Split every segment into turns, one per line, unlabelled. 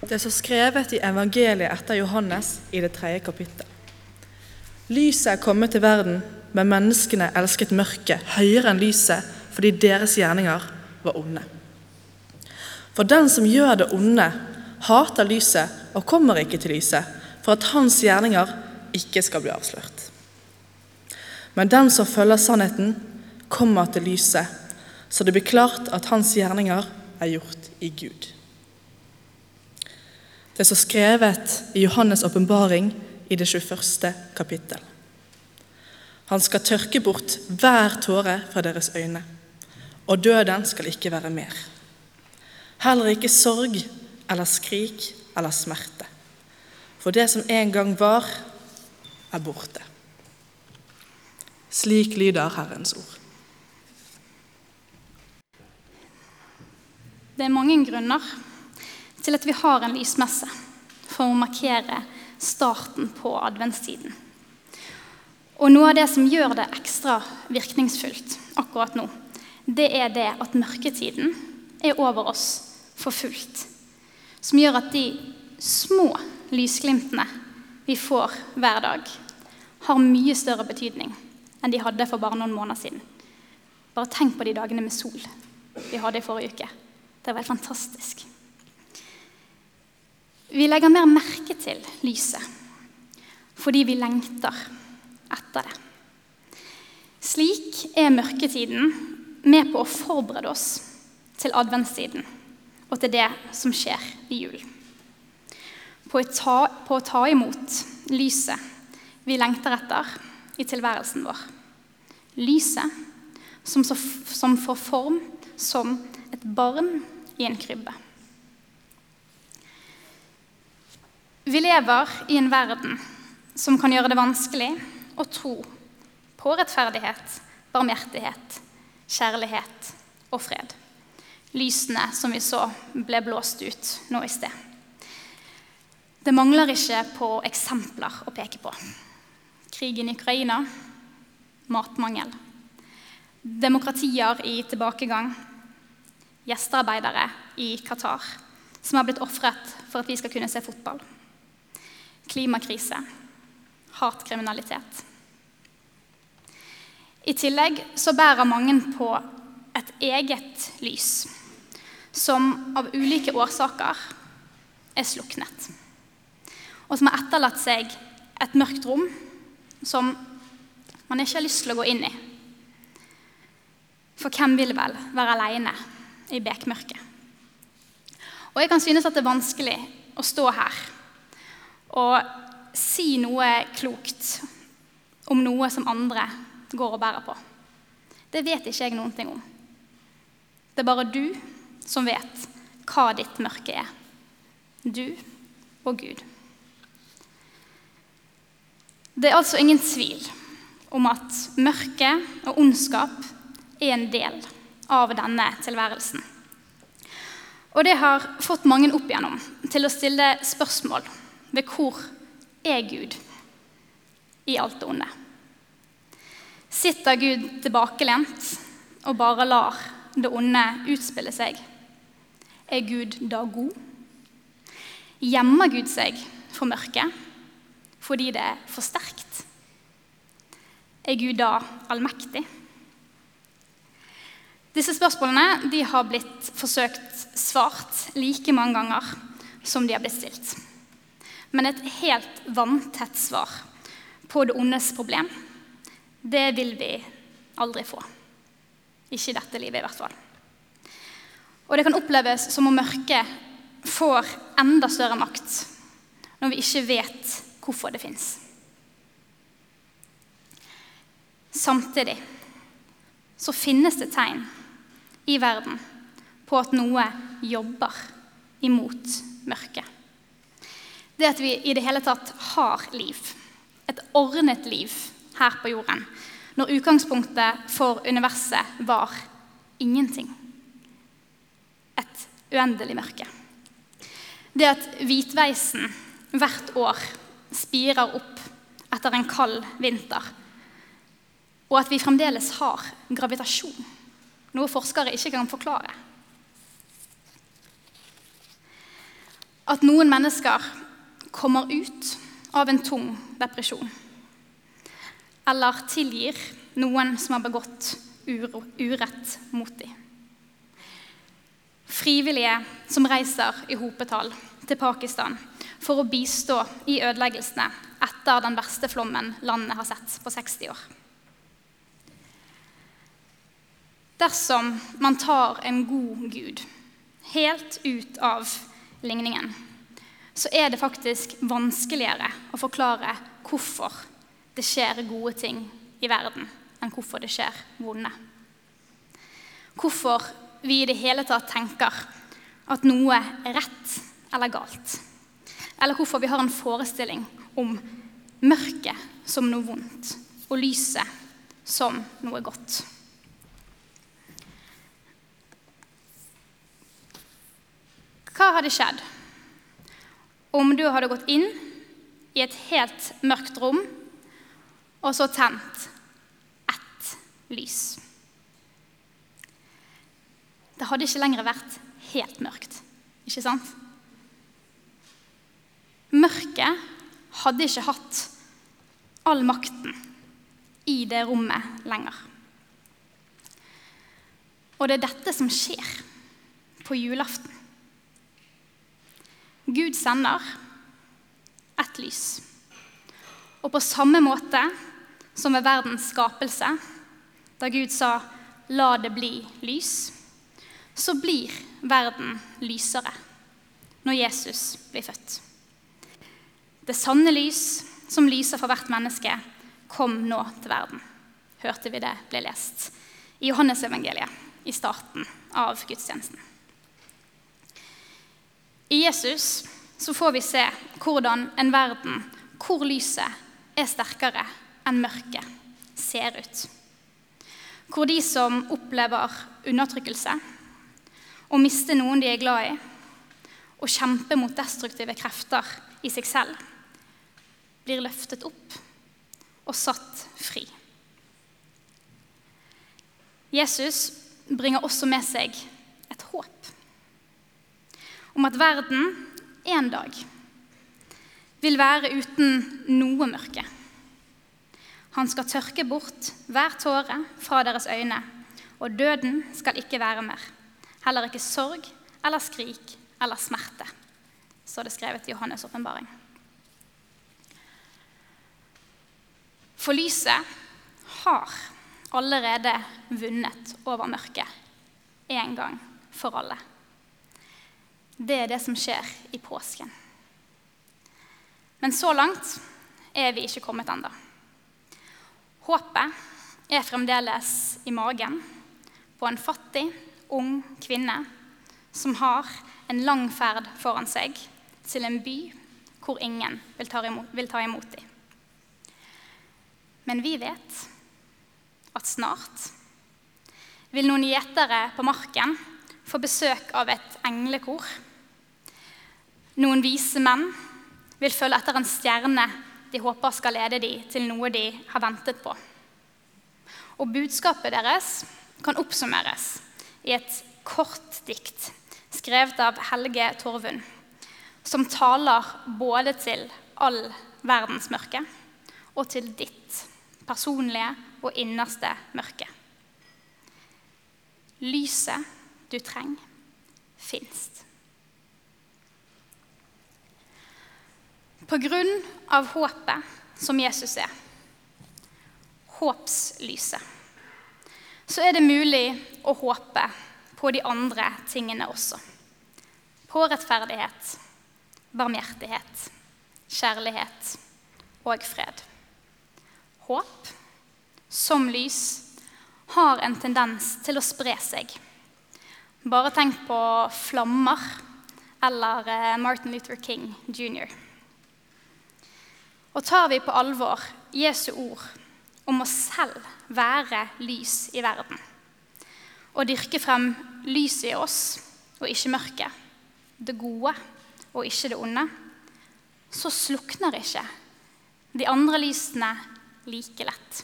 Det så skrevet i evangeliet etter Johannes i det tredje kapittel. Lyset er kommet til verden, men menneskene elsket mørket høyere enn lyset fordi deres gjerninger var onde. For den som gjør det onde, hater lyset og kommer ikke til lyset, for at hans gjerninger ikke skal bli avslørt. Men den som følger sannheten, kommer til lyset, så det blir klart at hans gjerninger er gjort i Gud. Det så skrevet i Johannes' åpenbaring i det 21. kapittel. Han skal tørke bort hver tåre fra deres øyne, og døden skal ikke være mer. Heller ikke sorg eller skrik eller smerte. For det som en gang var, er borte. Slik lyder Herrens ord.
Det er mange grunner til at vi har en lysmesse for å markere starten på adventstiden. Og noe av det som gjør det ekstra virkningsfullt akkurat nå, det er det at mørketiden er over oss for fullt. Som gjør at de små lysglimtene vi får hver dag, har mye større betydning enn de hadde for bare noen måneder siden. Bare tenk på de dagene med sol vi hadde i forrige uke. Det var helt fantastisk. Vi legger mer merke til lyset fordi vi lengter etter det. Slik er mørketiden med på å forberede oss til adventstiden og til det som skjer i julen. På, på å ta imot lyset vi lengter etter i tilværelsen vår. Lyset som, som får form som et barn i en krybbe. Vi lever i en verden som kan gjøre det vanskelig å tro på rettferdighet, barmhjertighet, kjærlighet og fred. Lysene som vi så ble blåst ut nå i sted. Det mangler ikke på eksempler å peke på. Krigen i Ukraina, matmangel. Demokratier i tilbakegang, gjestearbeidere i Qatar som har blitt ofret for at vi skal kunne se fotball. Klimakrise, hatkriminalitet. I tillegg så bærer mange på et eget lys som av ulike årsaker er sluknet. Og som har etterlatt seg et mørkt rom som man ikke har lyst til å gå inn i. For hvem vil vel være aleine i bekmørket. Og jeg kan synes at det er vanskelig å stå her og si noe klokt om noe som andre går og bærer på. Det vet ikke jeg noen ting om. Det er bare du som vet hva ditt mørke er. Du og Gud. Det er altså ingen tvil om at mørke og ondskap er en del av denne tilværelsen. Og det har fått mange opp igjennom til å stille spørsmål ved hvor er Gud i alt det onde. Sitter Gud tilbakelent og bare lar det onde utspille seg? Er Gud da god? Gjemmer Gud seg for mørket fordi det er for sterkt? Er Gud da allmektig? Disse spørsmålene har blitt forsøkt svart like mange ganger som de har blitt stilt. Men et helt vanntett svar på det ondes problem, det vil vi aldri få. Ikke i dette livet, i hvert fall. Og det kan oppleves som om mørket får enda større makt når vi ikke vet hvorfor det fins. Samtidig så finnes det tegn i verden på at noe jobber imot mørket. Det at vi i det hele tatt har liv, et ordnet liv her på jorden, når utgangspunktet for universet var ingenting. Et uendelig mørke. Det at hvitveisen hvert år spirer opp etter en kald vinter, og at vi fremdeles har gravitasjon noe forskere ikke kan forklare. at noen mennesker kommer ut av en tung depresjon. Eller tilgir noen som har begått urett mot dem. Frivillige som reiser i hopetall til Pakistan for å bistå i ødeleggelsene etter den verste flommen landet har sett på 60 år. Dersom man tar en god gud helt ut av ligningen, så er det faktisk vanskeligere å forklare hvorfor det skjer gode ting i verden, enn hvorfor det skjer vonde. Hvorfor vi i det hele tatt tenker at noe er rett eller galt. Eller hvorfor vi har en forestilling om mørket som noe vondt og lyset som noe godt. Hva hadde skjedd om du hadde gått inn i et helt mørkt rom og så tent ett lys? Det hadde ikke lenger vært helt mørkt, ikke sant? Mørket hadde ikke hatt all makten i det rommet lenger. Og det er dette som skjer på julaften. Gud sender ett lys. Og på samme måte som ved verdens skapelse, da Gud sa 'la det bli lys', så blir verden lysere når Jesus blir født. Det sanne lys som lyser for hvert menneske, kom nå til verden. Hørte vi det ble lest i Johannesevangeliet i starten av gudstjenesten. I Jesus så får vi se hvordan en verden hvor lyset er sterkere enn mørket, ser ut. Hvor de som opplever undertrykkelse, å miste noen de er glad i, og kjempe mot destruktive krefter i seg selv, blir løftet opp og satt fri. Jesus bringer også med seg et håp om at verden en dag vil være uten noe mørke. Han skal tørke bort hver tåre fra deres øyne, og døden skal ikke være mer. Heller ikke sorg eller skrik eller smerte, så det skrevet i Johannes' åpenbaring. For lyset har allerede vunnet over mørket en gang for alle. Det er det som skjer i påsken. Men så langt er vi ikke kommet ennå. Håpet er fremdeles i magen på en fattig ung kvinne som har en lang ferd foran seg til en by hvor ingen vil ta imot, vil ta imot dem. Men vi vet at snart vil noen gjetere på marken få besøk av et englekor. Noen vise menn vil følge etter en stjerne de håper skal lede dem til noe de har ventet på. Og budskapet deres kan oppsummeres i et kort dikt skrevet av Helge Torvund, som taler både til all verdens mørke og til ditt personlige og innerste mørke. Lyset du trenger, fins. På grunn av håpet som Jesus er, håpslyset så er det mulig å håpe på de andre tingene også. På rettferdighet, barmhjertighet, kjærlighet og fred. Håp, som lys, har en tendens til å spre seg. Bare tenk på flammer eller eh, Martin Luther King jr. Og tar vi på alvor Jesu ord om å selv være lys i verden. Og dyrke frem lyset i oss og ikke mørket, det gode og ikke det onde, så slukner ikke de andre lysene like lett.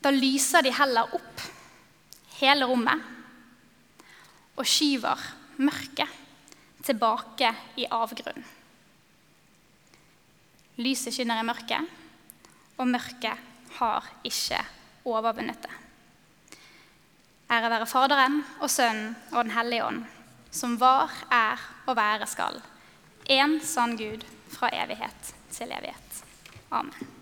Da lyser de heller opp hele rommet og skyver mørket tilbake i avgrunnen. Lyset skinner i mørket, og mørket har ikke overvunnet det. Ære være Faderen og Sønnen og Den hellige ånd, som var, er og være skal. En sann Gud fra evighet til evighet. Amen.